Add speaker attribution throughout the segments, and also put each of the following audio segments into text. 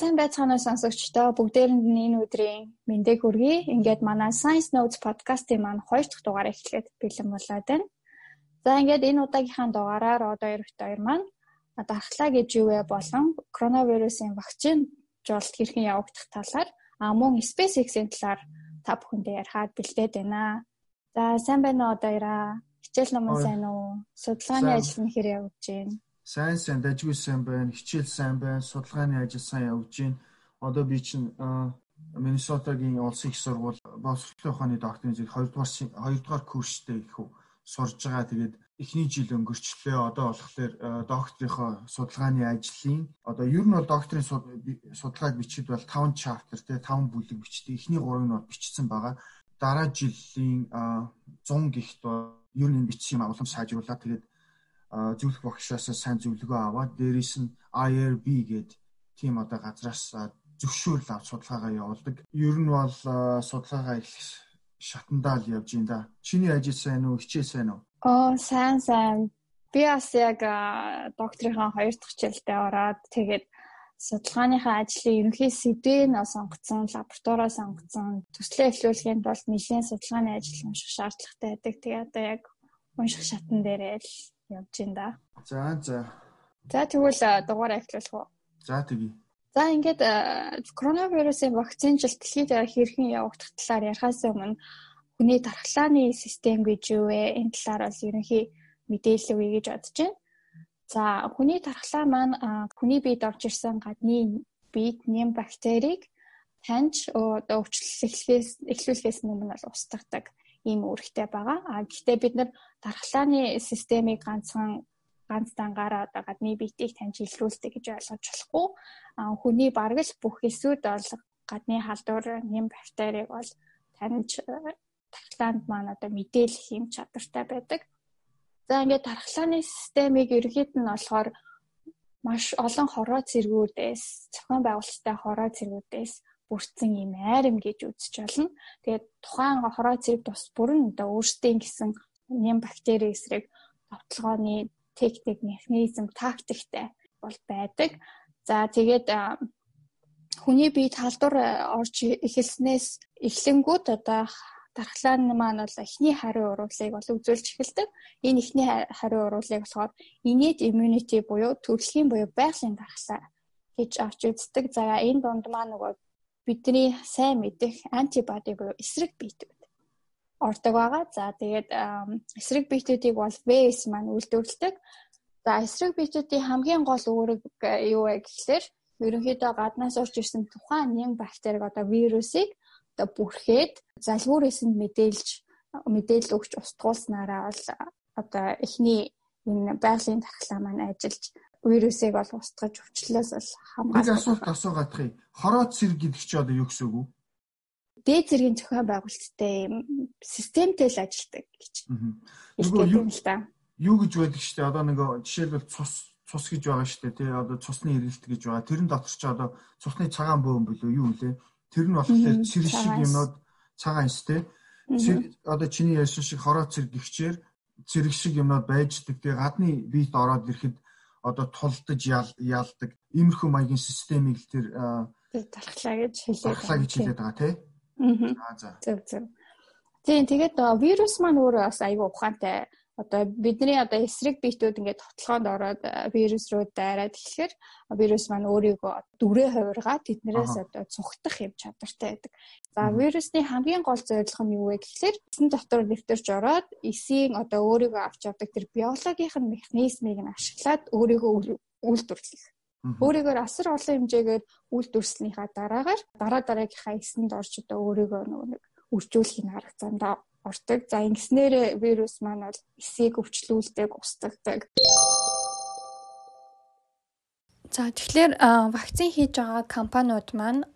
Speaker 1: сайн байцгаана сонсогчдоо бүгдээрэнд энэ өдрийн мэндийг хүргэе. Ингээд манай Science Notes podcast-ийн маань 2 дахь дугаар эхлэхэд бэлэн болоод байна. За ингээд энэ удаагийнхаа дугаараар одоо эрт хоёр маань дархлаа гэж юу вэ болон коронавирусын вакцин жуулт хэрхэн явагдах талаар а мөн SpaceX-ийн талаар та бүхэндээ ярихад бэлдээд байна. За сайн байна уу одоо яра? Хичээл номон сайн уу? Судалгааны ажил нь хэр явж байна?
Speaker 2: Сайн сайн дажгүй сайн байна, хичээл сайн байна, судалгааны ажил сайн явж байна. Одоо би чинь Миннесотагийн улсын их сургууль боловсролын ухааны докторийн зэрэг 2 дугаар 2 дугаар курстэй их сурж байгаа. Тэгээд эхний жил өнгөрчлөө. Одоо болохоор докторийнхоо судалгааны ажлын одоо ер нь бол докторийн судалгааг бичиж бол 5 chapter те 5 бүлэг бичдэг. Эхний 3 нь бол бичсэн байгаа. Дараа жилийн 100 гихт бол ер нь бичсэн юм агуулм сайжруулаад тэгээд зөвлөх багшаас сайн зөвлөгөө аваад дээрээс нь IRB гээд тийм одоо газраас зөвшөөрөл авч судалгаагаа явуулдаг. Ер нь бол судалгаагаа их шатандаа л явж байна да. Чиний ажил сайн уу, хичээл сайн уу?
Speaker 1: Оо, сайн сайн. Би бас яг докторийнхаа хоёр дахь хичээлдээ ороод тэгээд судалгааныхаа ажлын ерөнхий сэдвээ нь сонгоцсон, лабораториа сонгоцсон. Төслөө эхлүүлэхэд бол нэлийн судалгааны ажил унших шаардлагатай байдаг. Тэгээ одоо яг унших шатан дээрээ л явж байна да.
Speaker 2: За за.
Speaker 1: За тэгвэл дугаараа эхлүүлэх үү?
Speaker 2: За тэгье.
Speaker 1: За ингээд коронавирусын вакцинжилт дэлхийд хэрхэн явагдах талаар ярихаас өмнө хүний тархлааны систем гэж юу вэ? Энэ талаар бас ерөнхий мэдээлэл өгье гэж бодож байна. За хүний тархлаа маань хүний биед орж ирсэн гадны биед нэм бактерийг таньж өвчлөлөхөөс эхлүүлэхээс өмнө бол устгадаг ийм үүрэгтэй байгаа. А гэхдээ бид нар дархлааны системийг ганцхан ганц дангаараа одоо гадны биетийг таньж илрүүлдэг гэж ойлгож болохгүй. А хүний бараг л бүх эсүүд бол гадны халдвар нэм бактерийг бол таньж тархлаанд маань одоо мэдээлэх юм чадвартай байдаг. За ингээд тархлааны системийг ерөнхийд нь болохоор маш олон хороо цэргүүдээс, зохион байгуулалттай хороо цэргүүдээс бүрдсэн юм айрам гэж үзэж болно. Тэгээд тухайн хороо цэрэг тус бүрэн одоо өөрсдийн гэсэн нэм бактери эсрэг товтлогооны техник, механизм, тактиктэй бол байдаг. За тэгээд хүний бие талдуур орж эхэлснээс эхлэнгүүд одоо дархлаан маань бол эхний хариу уруулыг бол үзүүлж эхэлдэг. Энэ эхний хариу уруулыг болохоор innate immunity буюу төрөлхийн буюу байгалийн дархлаа гэж авч үздэг. За энэ донд маань нөгөө бидний сайн мэдих антибоди буюу эсрэг биетүүд ордог байгаа. За тэгээд эсрэг биетүүдийг бол VS маань үйлдвэрлэдэг. За эсрэг биетүүдийн хамгийн гол үүрэг юу вэ гэхлээр ерөнхийдөө гаднаас орж ирсэн тухайн нэг бактерийг одоо вирусыг одоо бүрхээд залгуурээс нь мэдээлж мэдээлэл өгч устгуулснараа бол одоо эхний энэ байгалийн тархлаа маань ажиллаж вирусыг бол устгаж өвчлөөс бол
Speaker 2: хамгаалж. Би асуулт асуугаадах юм. Хороод зэрэг гэдэг чи одоо юу гэсэн үг вэ?
Speaker 1: Дээд зэргийн зохион байгуулалттай юм системтэй л ажилладаг гэж. Нөгөө юу
Speaker 2: юу гэж байдаг штэ одоо нэг жишээлбэл цус цус гэж байгаа штэ тий одоо цусны эргэлт гэж байгаа. Тэрэн дотор ч одоо цусны цагаан бөөн билүү юу лээ. Тэр нь болохоор цэрэг шиг юмнууд цагаан штэ. Одоо чиний ярьсан шиг хороо цэрэг гихчээр цэрэг шиг юмнууд байждаг. Тэгээ гадны биет ороод ирэхэд одоо тулдаж яалдаг иймэрхүү маягийн системийг л тэр
Speaker 1: тархлаа гэж хэлээд
Speaker 2: тархлаа гэж хэлээд байгаа тий.
Speaker 1: Аа за. Зөв зөв. Тийм тэгээд вирус маань өөрөө бас айгүй ухаантай одоо бидний одоо эсрэг биетүүд ингээд тотлоонд ороод вирус руу дайраад эхлэхээр вирус маань өөрийгөө дүрээ хувиргаад тэднээс одоо цухтах юм чадвартай байдаг. За вирусны хамгийн гол зорилго нь юу вэ гэхлээр эсэн дотор нэвтэрч ороод эсийн одоо өөрийгөө авч явдаг тэр биологийн механизмыг нь ашиглаад өөрийгөө үйлдвэрлэх. Өөрийгөө асар олон хэмжээгээр үйлдвэрлэснийхаа дараагаар дараа дараагийнхаа эсэнд орж одоо өөрийгөө нэг үржүүлэхийн арга замдаа ордог. За ингэснээр вирус маань бол эсийг өвчлүүлдэг, устгадаг. За тэгэхээр вакцин хийж байгаа компаниуд маань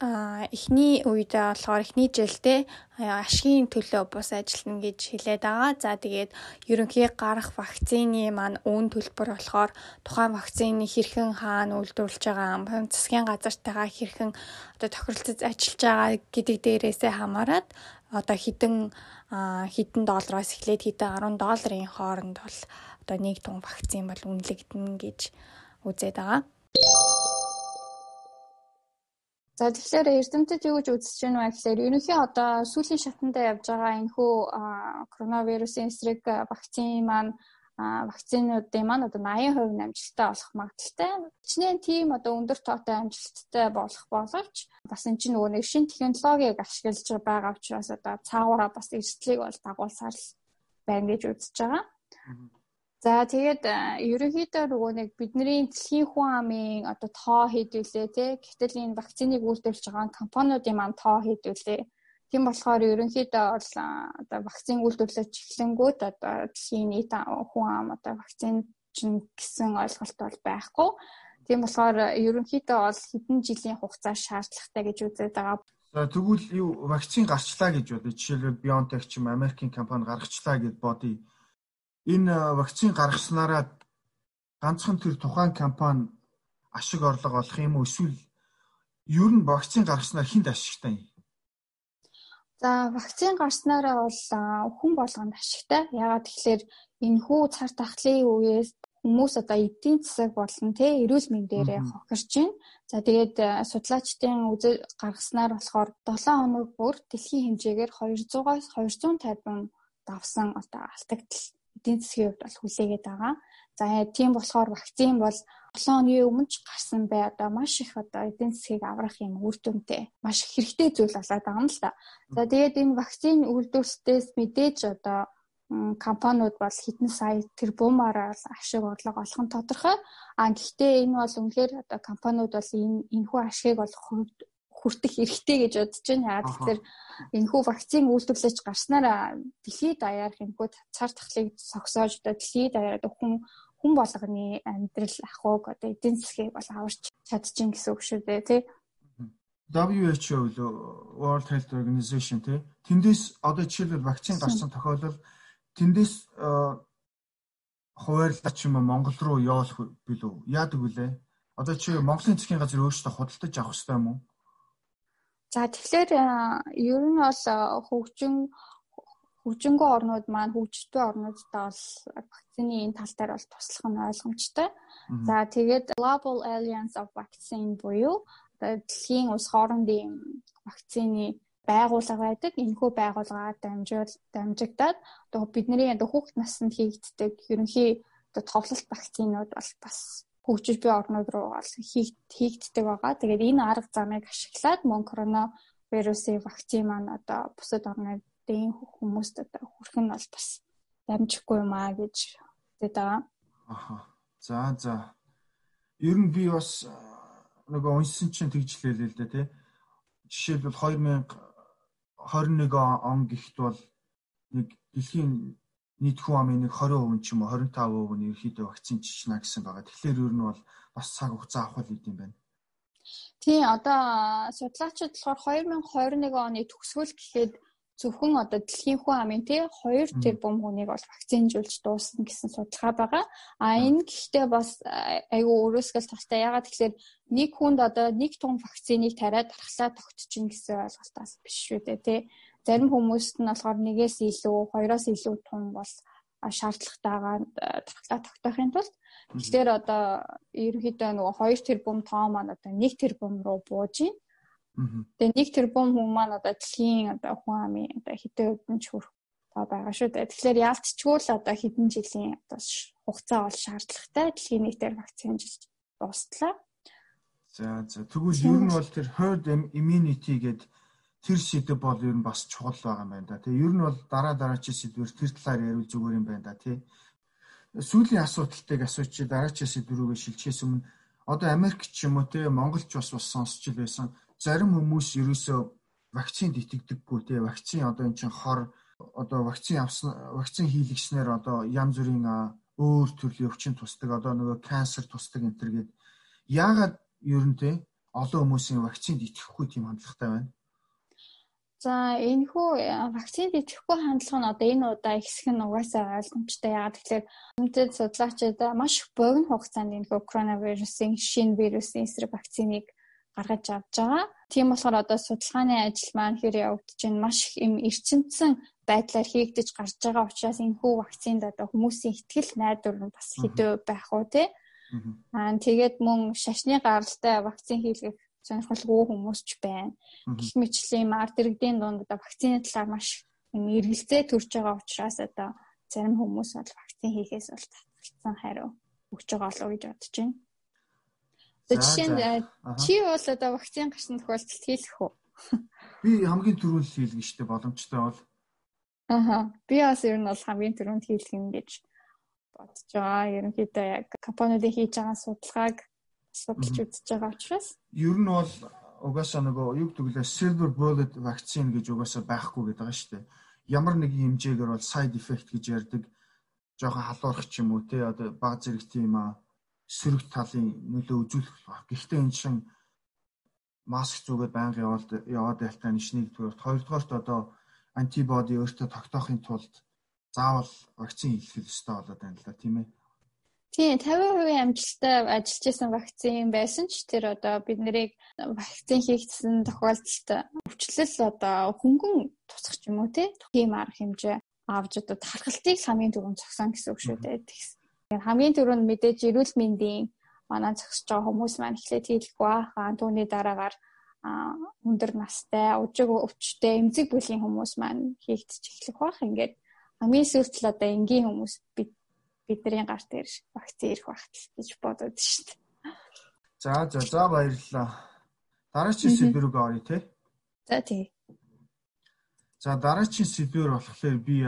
Speaker 1: эхний үед болохоор эхний жилдээ ашигын төлөө бус ажиллана гэж хэлээд байгаа. За тэгээд ерөнхий гарах вакцины маань үн төлбөр болохоор тухайн вакцины хэрхэн хаана үйлдвэрлэж байгаа, засгийн газартайгаа хэрхэн одоо тохиролцож ажиллаж байгаа гэдэг дээрээсээ хамаарат одоо хідэн хідэн доллароос эхлээд хідэн 10 долларын хооронд бол одоо нэг тун вакцин бол үнэлэгдэнэ гэж үзээд байгаа. За тэгэхээр эрдэмтэд юу гэж үзэж байна вэ гэхээр ерөнхий одоо сүүлийн шатандаа явж байгаа энэ хүү коронавирусын эсрэг вакцины маань вакцинуудын маань одоо 80% амжилттай болох магадaltaй. Хичнээн тийм одоо өндөр тоотой амжилттай болох боловч бас энэ чинь нөгөө нэг шинэ технологиг ашиглаж байгаа учраас одоо цаагаараа бас эрсдлийг бол дагуулсаар байна гэж үзэж байгаа. За тэгээд ерөнхийдөө нөгөө нэг бидний дэлхийн хүн амын одоо тоо хийдвүлээ тий. Гэтэл энэ вакциныг үйлдвэрлэж байгаа компаниудын маань тоо хийдвүлээ. Тийм болохоор ерөнхийдөө бол одоо вакцин үйлдвэрлэж эхлэнгүүт одоо дэлхийн нийт хүн ам одоо вакцин чинь гэсэн ойлголт бол байхгүй. Тийм болохоор ерөнхийдөө бол хэдэн жилийн хугацаа шаардлагатай гэж үзээд байгаа.
Speaker 2: За тэгвэл юу вакцин гарчлаа гэж бодъё. Жишээлбэл BioNTech ч юм Америкийн компани гаргачлаа гэж бодъё. Энэ вакцин гаргаснараа ганцхан тэр тухайн компани ашиг орлого олох юм уу эсвэл ер нь вакцин гаргаснаар хинт ашигтай юм?
Speaker 1: За вакцин гарснараа бол хүн болгонд ашигтай. Яагаад тэгэхээр энэ хүү цар тахлын үеэс хүмүүс одоо эдийн засаг болон тэ эрүүл мэндээрээ хохирч байна. За тэгээд судлаачдын үзэл гаргаснаар болохоор 7 хоног бүр дэлхийн хэмжээгээр 200-аас 250 давсан одоо алдагдал эдийн засгийн хувьд бол хүлээгээд байгаа. За тийм болохоор вакцин бол 7 оны өмнө ч гарсан бай одоо маш их одоо эдийн засгийг аврах юм үр дүнтэй маш хэрэгтэй зүйл болоод байгаа юм л да. За тэгээд энэ вакцин үйлдвэрлэлтээс мэдээж одоо компаниуд бол хэдэн сая тэрбумаар ашиг орлого олох нь тодорхой. А гэхдээ энэ бол үнэхээр одоо компаниуд бол энэ энэхүү ашигыг бол хүртэх эрхтэй гэж бодож байна. Яагаад гэвэл энэхүү вакцин үйлдвэрлэж гарснараа дэлхийд даяарх энэхүү цар тахлыг согсоож одоо дэлхийд даяар хүн хүн болгоны амьдрал ахуйг одоо эдийн засгийг бол аварч чадчихин гэсэн үг шүү дээ тий.
Speaker 2: WHO World Health Organization тий. Тэндээс одоо жишээлбэл вакцин гарсан тохиолдолд тэндээс хуваарлаач юм Монгол руу явуулах билүү? Яадаг вүлээ? Одоо чи Монголын засгийн газар өөрөөсөө худалдаж авах хэрэгтэй юм уу?
Speaker 1: За тэгэхээр ер нь бол хөгжин хөгжингөө орнууд маань хөгжтөө орнуудтай бол вакцины энэ тал дээр бол туслах нь ойлгомжтой. За тэгээд Global Alliance of Vaccine буюу дэлхийн улс хоорондын вакцины байгууллага байдаг. Энэхүү байгууллагаар дамжуул дамжигдаад одоо бидний одоо хүүхд наснд хийгддэг ерөнхий одоо товлолт вакцинууд бол бас хөгжиж буй орнууд руу бол хийгддэг байгаа. Тэгээд энэ арга замыг ашиглаад мөн коронавирусын вакцин маань одоо бусад орнуудын хүмүүст одоо хүрэх нь бол бас дамжихгүй юм аа гэж хэлээд байгаа.
Speaker 2: Аха. За за. Ер нь би бас нөгөө уншсан чинь тэгжлээ л дээ тий. Жишээлбэл 2021 он гихт бол нэг дэлхийн нийт хүн амын нэг 20% ч юм уу 25% нь ерөөхдөө вакцин чичнэ гэсэн байгаа. Тэгэхээр ер нь бол бас цаг хугацаа авах л идэм байна.
Speaker 1: Тийм одоо судлаачид болохоор 2021 оны төгсгөл гэхэд зөвхөн одоо дэлхийн хүн амын тий 2 тэрбум хүнийг бол вакцинжуулж дуусна гэсэн судалгаа байгаа. А энэ гэхдээ бас айгүй өрөөсгөл тустай. Ягаад тэгэхээр нэг хүнд одоо нэг тун вакциныг тариад дархлаа тогтчихно гэсэн ойлголтоос биш шүү дээ тий. Зарим хүмүүст нь болохоор нэгээс илүү, хоёроос илүү тун бол шаардлагатайгаа дархлаа тогтоохын тулд тэгэхээр одоо ерөнхийдөө нөгөө 2 тэрбум тоо маань одоо 1 тэрбум руу бууж байна. Тэгээ 1 тэрбум хүн маань одоо дэлхийн одоо хүн амын одоо хэдэн өдөн ч хүрэх тоо байгаа шүү дээ. Тэгэхээр яалтчгүй л одоо хэдэн жилийн одоо хугацаа бол шаардлагатай дэлхийн нийтээр вакцинжилж дуустлаа.
Speaker 2: За за тэгвэл ер нь бол тэр herd immunity гэдэг тэр сэдв бол ер нь бас чухал байгаа юм байна да. Тэгээ ер нь бол дараа дараачийн сэдвэр тэр талаар ярил зүгээр юм байна да тий. Сүүлийн асуудалтыг асуучих дараачийн сэдврүүгээ шилжихээс өмнө одоо Америк ч юм уу тий Монголч бас бас сонсч байсан. Зарим хүмүүс ерөөсөө вакцинд итгэдэггүй тий. Вакцин одоо эн чин хор одоо вакцин авсан вакцин хийлгэснээр одоо янз бүрийн өөр төрлийн өвчин тусдаг одоо нөгөө канцер тусдаг энэ төр гээд яагаад ер нь тий олон хүмүүсийн вакцинд итгэхгүй тийм хандлагатай байна.
Speaker 1: За энэ хүү вакцинд идэхгүй хандлага нь одоо энэ удаа ихсэх нь угаасаа ойлгомжтой. Яагаад тэгэхээр үнэтэй судлаачид маш богино хугацаанд энэ хүү коронавирусын шинэ вирусын эсрэг вакциныг гаргаж авч байгаа. Тийм болохоор одоо судалгааны ажил маань хэр явагдаж байна маш их юм эрчимцэн байдлаар хийгдэж гарч байгаа учраас энэ хүү вакцинд одоо хүмүүсийн ихтгэл найдвар нь бас хэдөө байх уу те. Аа тэгээд мөн шашны гаралтай вакцин хийлгэх сонирхолгүй хүмүүс ч байна. Гэх мэтчлэн ард иргэдийн дунд одоо вакцины талаар маш эргэлзээ төрж байгаа учраас одоо зарим хүмүүс бол вакцин хийхээс бол татгалцсан хариу өгч байгаа болов гэж бодож байна. За жишээнд чи бол одоо вакцин гарсан тохиолдолд хийлэх үү?
Speaker 2: Би хамгийн түрүүнд хийлгэн штэ боломжтой бол.
Speaker 1: Аха. Би бас ер нь бол хамгийн түрүүнд хийлгэх юм гэж бодож байгаа. Ерөнхийдөө яг компаниудын хийж байгаа судалгааг судалж үзэж байгаа учраас
Speaker 2: ер нь бол угаасаа нөгөө юг төглөө silver bullet вакцин гэж угаасаа байхгүй гэдэг байгаа шүү дээ. Ямар нэгэн хэмжээгээр бол side effect гэж ярьдаг жоохон халуурах ч юм уу те одоо баг зэрэг тийм аа сөрөг талын нөлөө үзүүлэх болох. Гэхдээ энэ шин маск зүгээд байнга яваад яваад байлтаа нэг нэгдүгээр хоёрдугаарт одоо антибоди өөртөө тогтоохын тулд заавал вакцин хийх ёстой болоод байна л да тийм ээ.
Speaker 1: Тийм 50% амжилттай ажиллаж исэн вакцин байсан ч тэр одоо бид нарыг вакцин хийгдсэн тохиолдолд өвчлөл одоо хөнгөн тусах юм уу тийм арга хэмжээ авч одоо тархалтыг хамгийн түрүүнд зогсоон гэсэн үг шүү дээ. Тэгэхээр хамгийн түрүүнд мэдээж эрүүл мэндийн манай зогсож байгаа хүмүүс маань эхлээд хийлгэх баахаа түүний дараагаар өндөр настай, ужиг өвчтэй, эмзэг бүлийн хүмүүс маань хийгдэж эхлэх баах. Ингээд хамгийн сүүлдэл одоо энгийн хүмүүс бид бидний гар дээр вакцин ирэх багтал гэж бодоод шүү дээ.
Speaker 2: За за за баярлалаа. Дараагийн сэдвүүг оръё те.
Speaker 1: За тий.
Speaker 2: За дараагийн сэдвэр болохоор би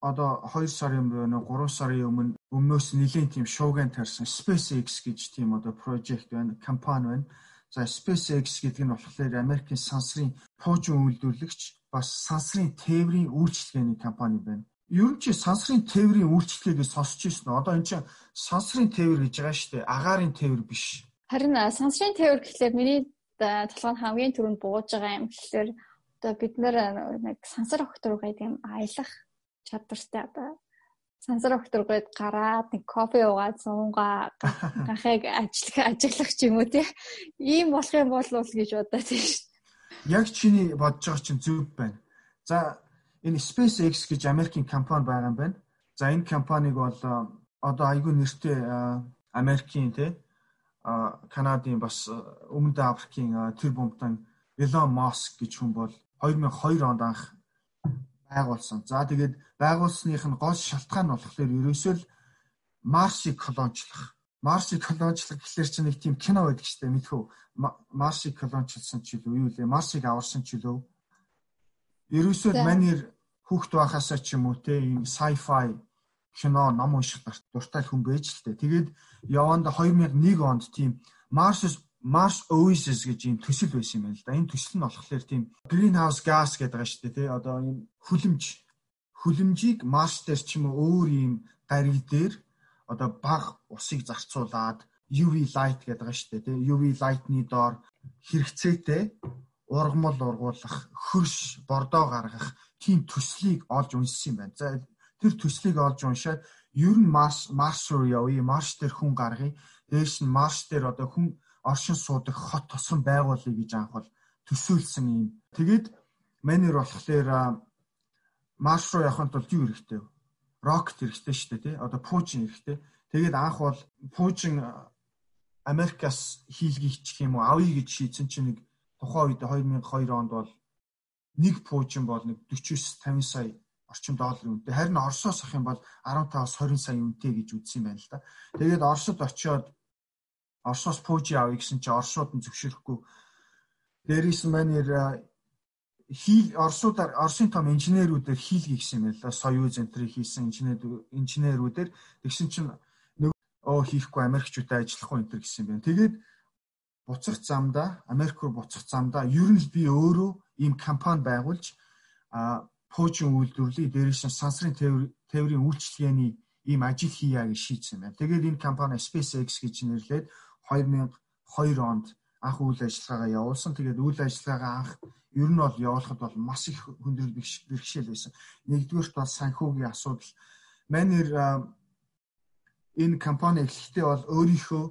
Speaker 2: одоо 2 сарын өмнө 3 сарын өмнө өмнөөс нэлийн тийм шууган тарьсан SpaceX гэж тийм одоо project байна, компани байна. За SpaceX гэдэг нь болохоор Америкийн сансрын пуужин үйлдвэрлэгч бас сансрын тээврийн үйлчилгээний компани байна ер нь чи сансрын тээврийн үйлчлэгийг сонсч ирсэн. Одоо эн чинь сансрын тээвэр гэж байгаа шүү дээ. Агаарын тээвэр биш.
Speaker 1: Харин сансрын тээвэр гэхлээр миний толгойн хамгийн түрүүнд бууж байгаа юм гэхлээр одоо бид нэг сансар гэдэг юм аялах чадвартай одоо сансар гээд гараад нэг кофе уугаад суунгаа гахыг ажиллах ажиглах ч юм уу тий. Ийм болох юм бол гэж бодоод тийм шүү.
Speaker 2: Яг чиний бодож байгаа чинь зөв байна. За энэ SpaceX гэж Америкийн компани байгаа юм байна. За энэ компаниг бол одоо айгүй нэртэй Америкийн те Канадын бас өмнөд Африкийн тэр бомтон Elon Musk гэж хүн бол 2002 онд анх байгуулсан. За тэгээд байгуулсных нь гол шалтгаан нь болохоор ерөөсөө л Марсыг колоничлох. Марсыг колоничлох гэхэлэр чинь нэг тийм кино байдаг шүү дээ мэдхүү. Марсыг колоничлсан ч юу лээ. Марсыг аварсан ч илүү Ерөөсөө манер хүүхд байхасаа ч юм уу те ийм sci-fi кино ном унших дуртай хүн байж л те. Тэгээд яванда 2001 онд тийм Mars Mars Oasis гэж ийм төсөл байсан юм байна л да. Энэ төсөл нь болохоор тийм greenhouse gas гэдэг байгаа шүү дээ тий. Одоо ийм хүлэмж хүлэмжийг Марс дээр ч юм уу өөр ийм гариг дээр одоо баг усыг зарцуулаад UV light гэдэг байгаа шүү дээ тий. UV light-ны доор хэрэгцээтэй ургамал ургуулах, хөрш, бордоо гаргах тийм төслийг олж уншсан юм байна. За тэр төслийг олж уншаад ер нь Марс Марс руу явъя, Марс дээр хүн гаргая. Дээш нь Марс дээр одоо хүн оршин суудаг хот тосгон байгуулъя гэж анх бол төсөөлсөн юм. Тэгээд манер болохоор Марс руу явахын тулд юу хэрэгтэй вэ? Рокет хэрэгтэй шүү дээ, тий? Одоо Пуужин хэрэгтэй. Тэгээд анх бол Пуужин Америкаас хийлгийчих юм уу, авъя гэж шийдсэн чинь нэг тухайн үед 2002 онд бол нэг пуужин бол нэг 49 50 сая орчим долларын үнэтэй. Харин Оросоос ах юм бол 15-аас 20 сая үнэтэй гэж үзсэн байна л да. Тэгээд Оросод очиод Оросоос пуужи авъя гэсэн чинь Оросууд нь зөвшөөрөхгүй. Дээрээс манер хий Оросуудаар Оросын том инженерүүдээр хийлгий гэсэн юм байна л Союз энтрийг хийсэн инженер инженерүүдээр тэгсэн чинь нэг оо хийхгүй Америкчуудаа ажиллахгүй энэ гэсэн юм байна. Тэгээд буцах замдаа Америк руу буцах замдаа ер нь би өөрөө ийм компани байгуулж а пуужин үйлдвэрлэе дээрээс нь сансрын тээврийн үйлчлэгээний ийм ажил хийя гэж шийдсэн байна. Тэгээд энэ компани SpaceX гэж нэрлээд 2002 онд анх үйл ажиллагаагаа явуулсан. Тэгээд үйл ажиллагаагаа анх ер нь бол явуулахад бол маш их хүндрэл бэрхшээл байсан. Нэгдүгээрт бол санхүүгийн асуудал. Манер энэ компани эхлэхдээ бол өөрийнхөө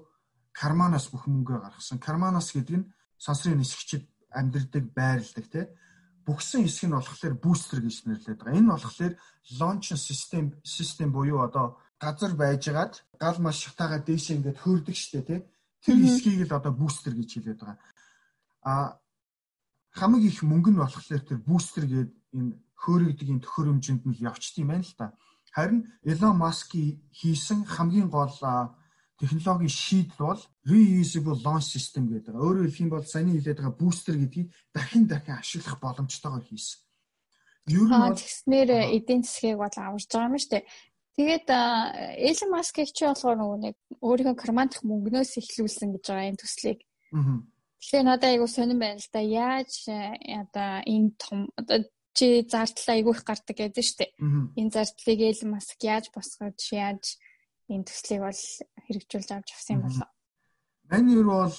Speaker 2: карманаас бүх мөнгөө гаргасан. Карманаас гэдэг нь сансрын нисгчид амьдардаг байрладаг тий. Бүгсэн хэсэг нь болохоор бустер гэж нэрлэдэг байгаа. Энэ болохоор launch system system буюу одоо газар байжгаад гал маш шатаага дээшээ ингээд хөөрдөг штэ тий. Тэр хэсгийг л одоо бустер гэж хэлээд байгаа. а хамаг их мөнгө нь болохоор тэр бустер гээд энэ хөөрөгдөг энэ төхөөрөмжөнд нь явчт юм байна л та. Харин Elon Musk хийсэн хамгийн гол технологийн шийдэл бол reusable launch system гэдэг. Өөрөөр хэлэх юм бол саяны хэлээд байгаа бустер гэдгийг дахин дахин ашиглах боломжтойгоор хийсэн.
Speaker 1: Ер нь тэгснээр эдийн засгийг бол аварж байгаа юм шүү дээ. Тэгээд Elon Musk-ийг чи болохоор нөгөө нэг өөрийнхөө кармандах мөнгнөөс эхлүүлсэн гэж байгаа энэ төслийг. Тэгэхээр надад айгу сонирн байна л да. Яаж одоо энэ том одоо чи зардлаа айгу их гардаг гэдэг шүү дээ. Энэ зардлыг Elon Musk яаж босгож яаж энэ төслийг бол хэрэгжүүлж авч авсан юм болоо.
Speaker 2: Манайр бол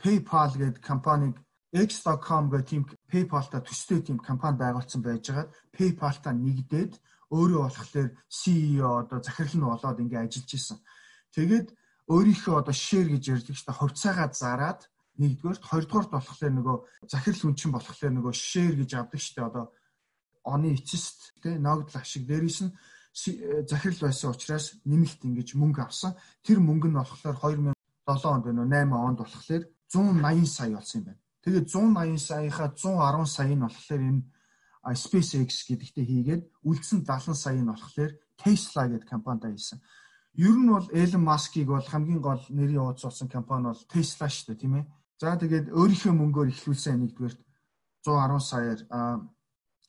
Speaker 2: PayPal гэдэг компаниг X.com гэх тийм PayPal-та төстэй тийм компани байгуулсан байжгаад PayPal-та нэгдээд өөрөө болохоор CEO одоо захирал нь болоод ингээ ажиллаж исэн. Тэгээд өөрийнхөө одоо share гэж ярьдаг ч та хувьцаагаа зараад нэгдүгээрт хоёрдугаарт болохоор нөгөө захирал хүн чинь болохоор нөгөө share гэж авдаг штэ одоо оны эцэст тий ногдол ашиг дээрээс нь захирал байсан учраас нэмэлт ингэж мөнгө авсан. Тэр мөнгө нь болохоор 2007 онд байна уу 8 онд болохоор 180 сая болсон юм байна. Тэгээд 180 саяхаа 110 сая нь болохоор энэ SpaceX гэдэгтээ хийгээд үлдсэн 70 сая нь болохоор Tesla гэдэг компанид хийсэн. Ер нь бол Elon Musk-ыг бол хамгийн гол нэрийн уудсуулсан компани бол Tesla шүү дээ, тийм ээ. За тэгээд өөрийнхөө мөнгөөр ихлүүлсэн нэгдүгээрт 110 саяар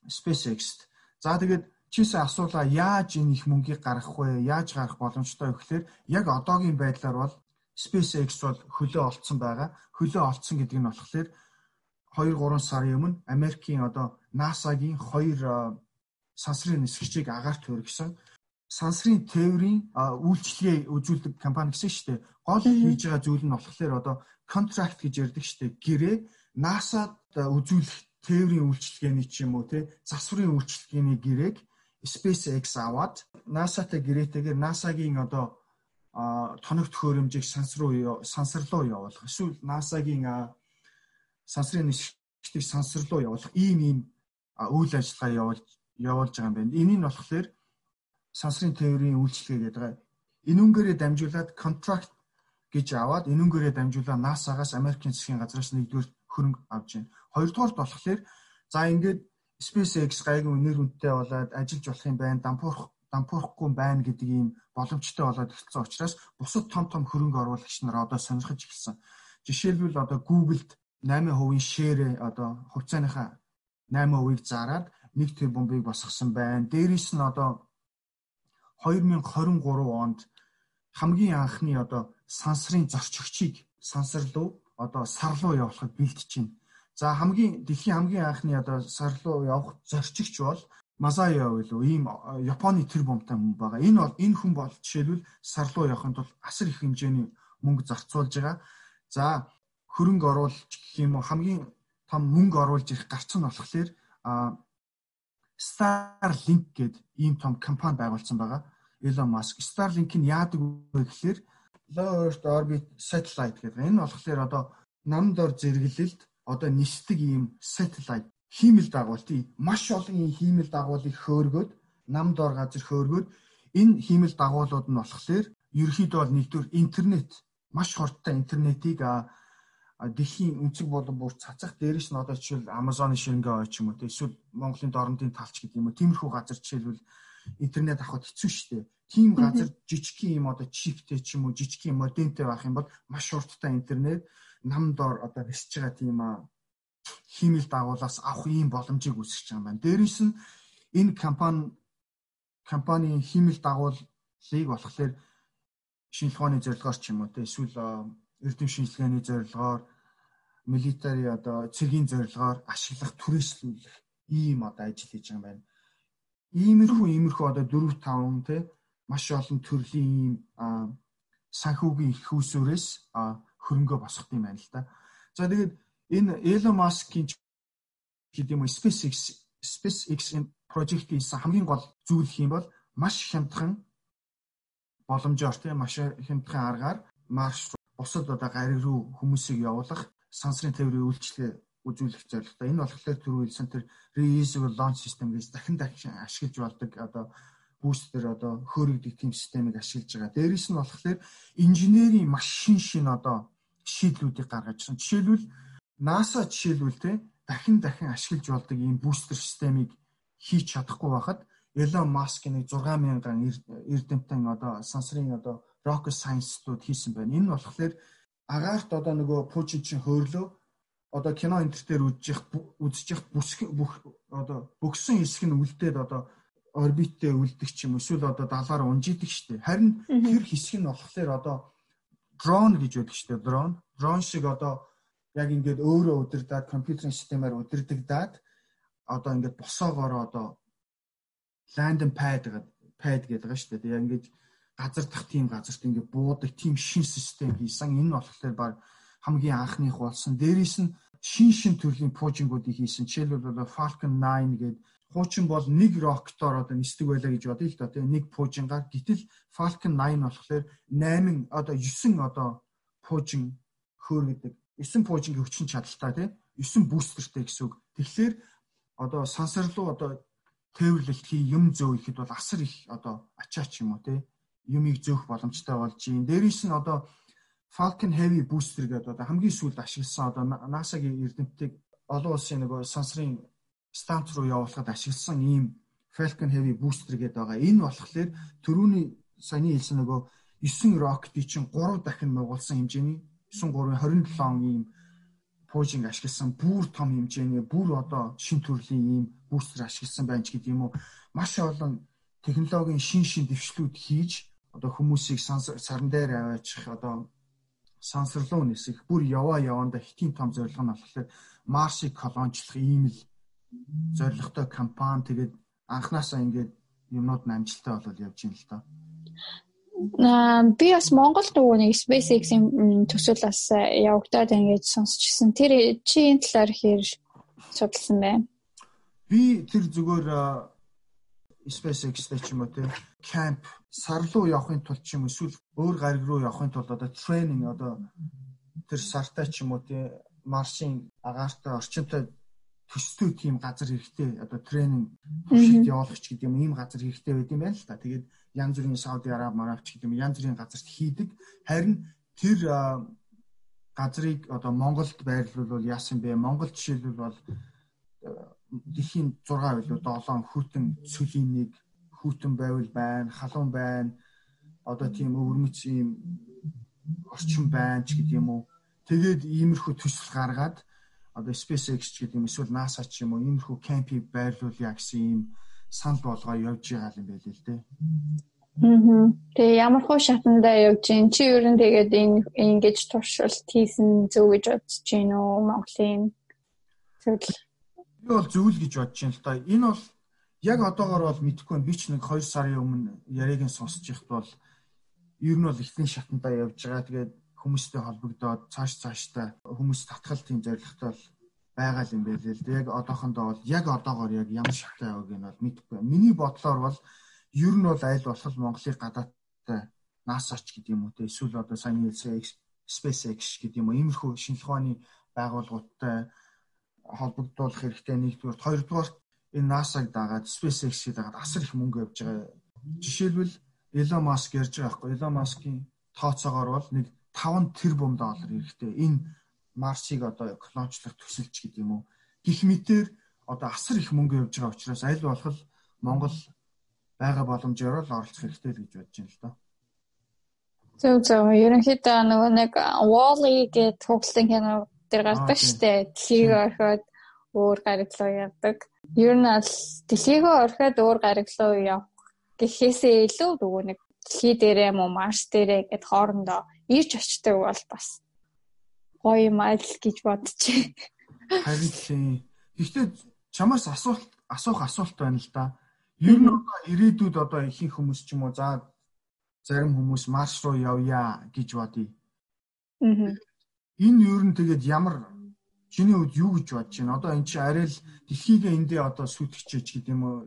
Speaker 2: SpaceX-т. За тэгээд чийсэн асуулаа яаж энэ их мөнгийг гаргах вэ? Яаж гарах боломжтой вэ гэхээр яг одоогийн байдлаар бол SpaceX бол хөлөө олцсон байгаа. Хөлөө олцсон гэдэг нь болохоор 2 3 сарын өмнө Америкийн одоо NASA-гийн хоёр сансрын нисгчийг агаарт хүргэсэн. Сансрын тээврийн үйлчлэгээ үзүүлдэг компани гэсэн шүү дээ. Гол хийж байгаа зүйл нь болохоор одоо контракт гэж ярьдаг шүү дээ. Гэрээ NASA-д үзүүлэх тээврийн үйлчлэгээний ч юм уу те засварын үйлчлэгээний гэрээг SpaceX аваад NASA-тай гэрээтэйгээр NASA-гийн одоо тоног төхөөрөмжийг санс руу сансар руу явуулах. Эсвэл NASA-гийн сансрын нисгчдийг сансар руу явуулах ийм ийм үйл ажиллагаа явуулж явуулж байгаа юм байна. Энийг нь болохоор сансрын тээврийн үйлчлэгээ гэдэг. Энүүнгээрээ дамжуулаад контракт гэж аваад энүүнгээрээ дамжуулаад NASA-гаас Америкийн засгийн газраас нэгдүгээр хөрөнгө авч байна. Хоёрдугаарт болохоор за ингээд SpaceX гайгүй нэр хүнтэй болоод ажиллаж болох юм байна. Дампуурах дампуурахгүй байна гэдэг ийм боломжтой болоод ирсэн учраас бусад том том хөрөнгө оруулагч нар одоо сонирхож эхэлсэн. Жишээлбэл одоо Google-д 8% шеэр одоо хувьцааныхаа 8%-ыг зараад 1 тэрбумыг босгосон байна. Дээрээс нь одоо 2023 онд хамгийн анхны одоо сансрын зорчигчийг сансар руу одоо сар руу явуулахад бэлтэж байна. За хамгийн дэлхийн хамгийн анхны одоо сар руу явах зорчигч бол Масая байлуу ийм Японы тэр бомтой хүн байгаа. Энэ бол энэ хүн бол жишээлбэл сар руу явахын тулд асар их хэмжээний мөнгө зарцуулж байгаа. За хөрөнгө оруулж гэх юм уу хамгийн том мөнгө оруулж ирэх гарц нь болохоор Starlink гэдэг ийм том компани байгуулсан байгаа. Elon Musk Starlink нь яадаг вэ гэхээр Low Earth Orbit Satellite гэдэг. Энэ болохоор одоо нам дор зэрэглэлд одоо нисдэг ийм satellite хиймэл дагуул тий маш олон ийм хиймэл дагуулыг хөөргөөд нам дор газар хөөргөөд энэ хиймэл дагуулууд нь болохоор ерөөхдөө бол нэгдүгээр интернет маш хурдтай интернетийг дэлхийн өнцөг болон бүр цацах дээрээс нь одоо жишээл Amazon-ы ширнгээ ой ч юм уу эсвэл Монголын дорнодын талч гэдэг юм уу тиймэрхүү газар жишээлбэл интернет авахд хэцүү шттэ. Тийм газар жижигхэн юм одоо чиптэй ч юм уу жижигхэн модемтэй байх юм бол маш хурдтай интернет нам дор одоо бисж байгаа тийм хиймэл дагуулаас авах ийм боломжийг үүсгэж байгаа юм байна. Дээрээс нь энэ компани компанийн хиймэл дагуулыг болохоор шинжилгээ ухааны зорилгоор ч юм уу те эсвэл эрдэм шинжилгээний зорилгоор милитари одоо цэгийн зорилгоор ашиглах түрээслүүлэх ийм одоо ажил хийж байгаа юм байна. Иймэрхүү иймэрхүү одоо 4 5 те маш олон төрлийн ийм санхүүгийн их усүрээс хөрөнгө босгох юм байна л да. За тэгээд энэ Elon Musk-ийн гэдэг юм уу SpaceX SpaceX-ийн project-ийн хамгийн гол зүйл хэм бол маш хямдхан боломжоор тийм маш хямдхан аргаар Марс бусад одоо гариг руу хүмүүсийг явуулах сансрын тээврийн үйлчлэгээ үзүүлэх зорилготой. Энэ болохоор түрүү хэлсэн тэр reusable launch system гэж дахин дахин ашиглаж болдог одоо бустер одоо хөөрөгдөг тийм системийг ашиглаж байгаа. Дээрээс нь болохоор инженерийн маш шин шин одоо шийдлүүдийг гаргаж ирсэн. Жишээлбэл NASA жишээлбэл те дахин дахин ашиглаж болдог ийм бустер системийг хийж чадахгүй байхад Elon Musk нэг 6000 эрдэмтэн одоо сансрын одоо rocket science-тууд хийсэн байна. Энэ нь болохоор агаарт одоо нөгөө Путин чинь хөөрлөө одоо кино дээр үзэж үзэж бүх одоо бөгсөн хэсэг нь үлдээд одоо орбиттэй үлдэх ч юм эсвэл одоо далаар унжидэг штеп. Харин тэр хэсэг нь болохоор одоо дрон гэж байдаг штеп. Дрон. Дрон шиг одоо яг ингээд өөрөө удирдаад компьютерийн системээр удирдагдаад одоо ингээд босоогоор одоо landing pad гэдэг pad гэдэг байгаа шүү дээ. Яг ингээд газар дах тийм газарт ингээд буудаг тийм шин систем хийсэн. Энэ нь болохоор баг хамгийн анхных болсон. Дээрээс нь шин шин төрлийн пуужингуудыг хийсэн. Жишээлбэл одоо Falcon 9 гэдэг хуучин бол нэг рокетоор одоо нисдэг байлаа гэж бодъё л доо тийм нэг пуужингаар гэтэл Falcon 9 болохоор 8 одоо 9 одоо пуужин хөөр гэдэг. 9 пуужингийн хүчин чадалтай тийм 9 бустертэй гэсэн үг. Тэгэхээр одоо сансар руу одоо тээвэрлэлт хий юм зөө ихэд бол асар их одоо ачаач юм уу тийм юмыг зөөх боломжтой болж юм. Дээрээс нь одоо Falcon Heavy Booster гэдэг одоо хамгийн сүүлд ашигласан одоо NASA-гийн эрдэмтдийг олон улсын нөгөө сансрын станц руу явуулахад ашигласан ийм Falcon Heavy Booster гэдэг байгаа. Энэ болохоор төрүүний саяны хэлсэн нөгөө 9 рокетыг чинь 3 дахин нугуулсан хэмжээний 9.327 ийм пуужинг ашигласан бүр том хэмжээний бүр одоо шин төрлийн ийм бустер ашигласан байна ч гэдэг юм уу маш олон технологийн шин шин дэвшлүүд хийж одоо хүмүүсийг сарн дээр аваачих одоо сансарлуу нисэх бүр яваа яванда хитийн том зорилго нь болохоор марсыг колончлох ийм л зорилготой компани тэгээд анханасаа ингээд юмнууд нь амжилттай болол явж байна л доо
Speaker 1: би бас Монголд нөгөө нэг SpaceX-ийн төсөл бас явагдаад ингэж сонсчихсан. Тэр чи энэ талаар хэр судалсан байна?
Speaker 2: Би тэр зүгээр SpaceX-тэй ч юм уу тийм camp сар руу явахын тулд ч юм эсвэл өөр гариг руу явахын тулд одоо тренинг одоо тэр сартай ч юм уу тийм Марсын агаартай орчинтой төстэй тийм газар хэрэгтэй одоо тренинг төвшөлт явуулах ч гэдэг юм ийм газар хэрэгтэй байд юм байна л та. Тэгээд янз бүрийн Сауди Араб, Марав ч гэдэг юм янз бүрийн газарт хийдэг. Харин тэр газрыг одоо Монголд байрлуулвал яасан бэ? Монгол жишээлбэл бол дэлхийн 6 билүү 7 хүйтэн цөлийн нэг хүйтэн байвал байна, халуун байна. Одоо тийм өвөрмөц юм орчин байна ч гэдэг юм уу. Тэгээд иймэрхүү төсөл гаргаад одоо SpaceX ч гэдэг юм эсвэл NASA ч юм уу иймэрхүү кемпийг байрлуулъя гэсэн ийм санал болгоо явж байгаа юм байл л дээ.
Speaker 1: Тэгээ ямар хуу шатандаа явж гин чи ер нь тэгээд ингэж туршилт хийсэн зөв гэж бодож гин үү Монголын зөвл.
Speaker 2: Би бол зөвл гэж бодож байна л да. Энэ бол яг одоогор бол мэдэхгүй. Би ч нэг 2 сарын өмнө яриг нь сонсож ихт бол ер нь бол ихний шатандаа явж байгаа. Тэгээд хүмүүстэй холбогдоод цааш цааштай хүмүүс татгал тийм зорилготой байгаа юм байл л дээ. Яг одоохондоо бол яг одоогоор яг ямар шаттай байгааг нь бол мэдэхгүй. Миний бодлоор бол ер нь бол аль болох Монголыг гадаадтай NASA-ч гэдэг юм уу те эсвэл одоо сайн хэлсэн SpaceX гэдэг юм уу иймэрхүү шинжлэх ухааны байгууллагуудтай холбогдуулах хэрэгтэй нэгдүгээр хоёрдугаар энэ NASA-г дагаад SpaceX-ийг дагаад асар их мөнгө явж байгаа. Жишээлбэл Elon Musk ярьж байгаа байхгүй Elon Musk-ийн тооцоогоор бол нэг 5 тэрбум доллар хэрэгтэй. Энэ Марсыг одоо колоничлох төсөлч гэдэг юм уу. Гэх мэтэр одоо асар их мөнгө явж байгаа учраас аль болох Монгол байгаа боломжоор л оролцох хэрэгтэй л гэж бодож байна л доо.
Speaker 1: Зөв зөв. Ерөнхийдөө нөгөө нэг Wall-E гэдэг тоглолтын кино дээр гардаг штэ. Дэлхийг орхиод өөр гариг руу явдаг. Ер нь аль дэлхийг орхиод өөр гариг руу явах гэхээсээ илүү нөгөө нэг дэлхий дээрээ мөн Марс дээрээ гэд хоорондоо ирж очдог бол бас гоё юм аль гэж байна.
Speaker 2: Харин. Гэхдээ чамаас асуулт асуух асуулт байна л да. Ер нь одоо ирээдүйд одоо ихэнх хүмүүс ч юм уу за зарим хүмүүс Марс руу явъя гэж бодъё. Аа. Энэ ер нь тэгээд ямар чиний хувьд юу гэж бодож байна? Одоо эн чинь арай л дэлхийг эндээ одоо сүтгэж гэдэг юм уу?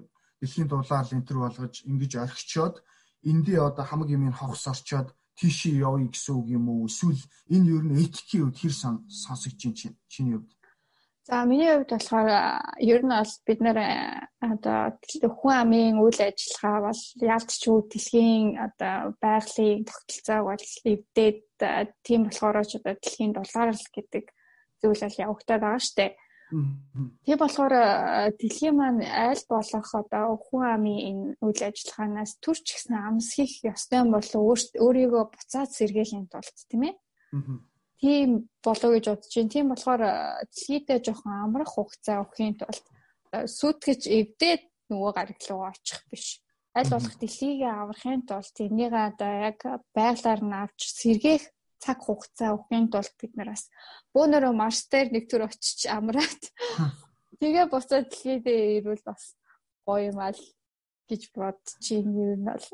Speaker 2: Дэлхийн дулаал энтер болгож ингэж орхичоод эндээ одоо хамаг юм хогс орчоод тийшээ явъя гэсэн үг юм уу? Эсвэл энэ ер нь этикийн хувьд хэр сонсогч чинь чиний хувьд?
Speaker 1: За миний хувьд болохоор ер нь бол бид нэр одоо хүн амын үйл ажиллагаа бол яалтчгүй дэлхийн одоо байгалийн тогтолцоог бол эвдээд тийм болохоор ч одоо дэлхийн дулаарл гэдэг зүйл бол явагдаад байгаа штэ. Тийм болохоор дэлхийн маань аль болох одоо хүн амын энэ үйл ажиллагаанаас төрч гисэн амс хийх ёстой болов өөрийгөө буцаад сэргээхийн тулд тийм ээ. Тийм болов гэж бодож байна. Тийм болохоор дэлхийдээ жоохон амрах хугацаа өгөхийн тулд сүйтгэж эвдээд нөгөө гариг руу очих биш. Аль болох дэлхийгээ аврахын тулд тэрнийг одоо яг байглаар нь авч сэргээх цаг хугацаа өгөхийн тулд бид нараас бөөнөрөө марс дээр нэг төр очиж амраад тэгээ буцаад дэлхийдээ ирвэл бас гоё юм аа гэж бодчих юм нь бол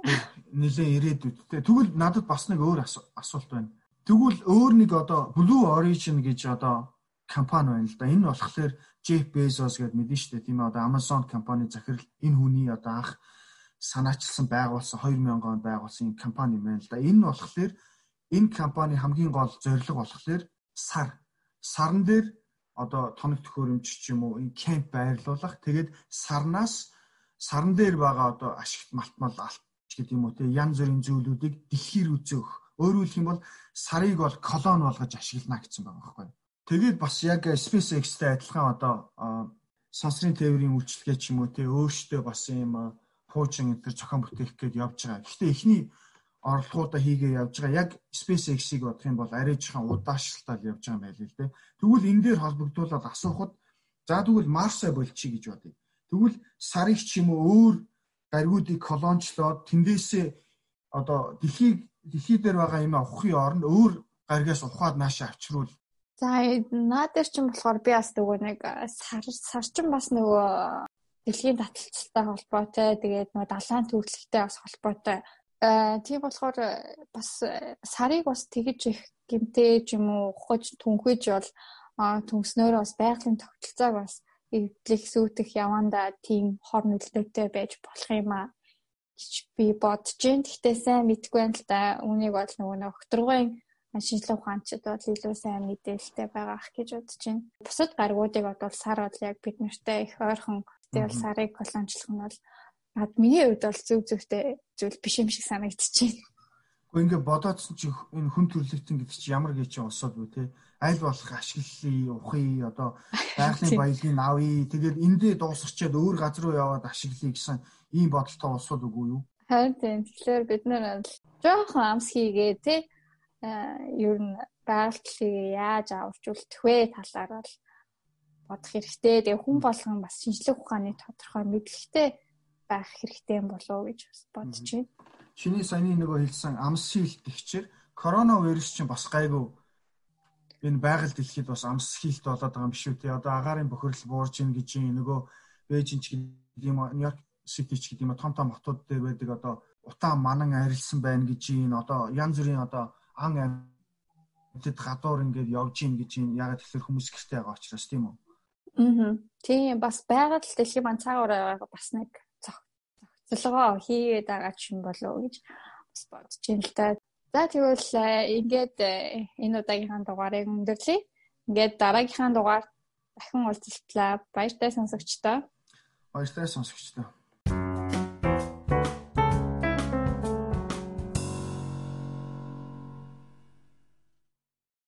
Speaker 2: нэлээ ирээдүйдтэй. Тэгвэл надад бас нэг өөр асуулт байна. Тэгвэл өөр нэг одоо Blue Origin гэж одоо компани байна л да. Энэ болохоор Jeff Bezos гэдээ мэдэн штэ тийм ээ одоо Amazon компани захирал энэ хүний одоо анх санаачилсан байгуулсан 2000 онд байгуулсан компани байна л да. Энэ болохоор энэ компани хамгийн гол зорилго болохоор сар сарн дээр одоо тоног төхөөрөмж ч юм уу энэ кемп байрлуулах. Тэгээд сарнаас сарн дээр байгаа одоо ашигт малтмал алт гэдэг юм уу те янз бүрийн зүйлүүдийг дэлхийр үзөөх. Өөрөөр хэлэх юм бол сарыг бол колон болгож ашиглана гэсэн байгаа байхгүй? Тэгээд бас яг SpaceX-тэй адилхан одоо сансрын тээврийн үйлчлэгээ ч юм уу те өөртөө бас юм хуучин энэ төр зохион бүтээх гээд явж байгаа. Гэхдээ эхний орлогоудаа хийгээ явж байгаа. Яг SpaceX-ийг бодох юм бол арайжхан удаашралтаар явж байгаа юм байл л дээ. Тэгвэл энэ дээр холбогдуулаад асуухад за тэгвэл Марсаа болчих гэж бодъё. Тэгвэл сарыг ч юм уу өөр гаригуудыг колончлоод тэндээсээ одоо дэлхийг дэлхий дээр байгаа юм авахын оронд өөр гаригаас ухаад наашаа авчруул.
Speaker 1: За наад дээр чинь болохоор би бас нөгөө нэг сар сар чинь бас нөгөө дэлхийн таталцалтай холбоотой тэгээд нөгөө далайн төвлөлттэй бас холбоотой. Аа тийм болохоор бас сарыг бас тэгж их гимтэй ч юм уу ухаж түнхэж бол түнснөөр бас байгалийн тогтолцоог бас эвдлэх сүйтгэх яванда тийм хор нөлөөтэй байж болох юм аа гэж би бодож байна. Гэхдээ сайн мэдгүй байна л да. Үүнийг бол нөгөө нөхтрөгөө шинжилгээ ухаанчид бол илүү сайн мэдээлэлтэй байгаа ах гэж бодож байна. Бусад гаргуудыг бодвол сар бол яг бид нартай их ойрхон Тэгэл сарыг колончлох нь бол над миний хувьд бол зөв зөвтэй зүйл биш юм шиг санагдчихэв.
Speaker 2: Гэхдээ ингээ бодоодсон чи энэ хүн төрлөختөн гэдэг чи ямар гэж усаад үү те аль болох ашиглалыг ухъя одоо байгалийн баялагийг авъя тэгээд эндээ дуусарчаад өөр газар руу яваад ашиглая гэсэн ийм бодолтой усаад үгүй юу?
Speaker 1: Харин тийм тэгэхээр бид нар жоохон амс хийгээ те ер нь байгальтлыг яаж аварчулдах вэ талаар бол бодох хэрэгтэй. Тэгээ хүн болгон бас шинжлэх ухааны тодорхой мэдлэгтэй байх хэрэгтэй юм болов гэж бодож байна.
Speaker 2: Чиний саяны нөгөө хэлсэн амс хийлт гихчээр коронавирус чинь бас гайгүй энэ байгаль дэлхийд бас амс хийлт болоод байгаа юм шүү тий. Одоо агаарын бохирдол буурж ийн гэж нөгөө Бээжин ч гэдэг юм Нью-Йорк Сити ч гэдэг юм том том хотууд дээр байдаг одоо утаа манан арилсан байна гэж юм одоо янз бүрийн одоо ан амьтад гадуур ингээд явж ийн гэж юм ягаад тэгэхээр хүмүүс гэртээ байгаа учраас тийм үү?
Speaker 1: Аа. Тийм бас байгаль дэлхийн маань цаагаараа бас нэг зохицолгоо хийгээд байгаа ч юм болов гэж бас бодож байна л да. За тэгвэл э, ингээд э, энэ удаагийнхаа дугаарыг өндөрлөе. Ингээд дараагийнхаа дугаар дахин уулзалтлаа. Баяртай сонсогчдоо.
Speaker 2: Баяртай сонсогчдоо.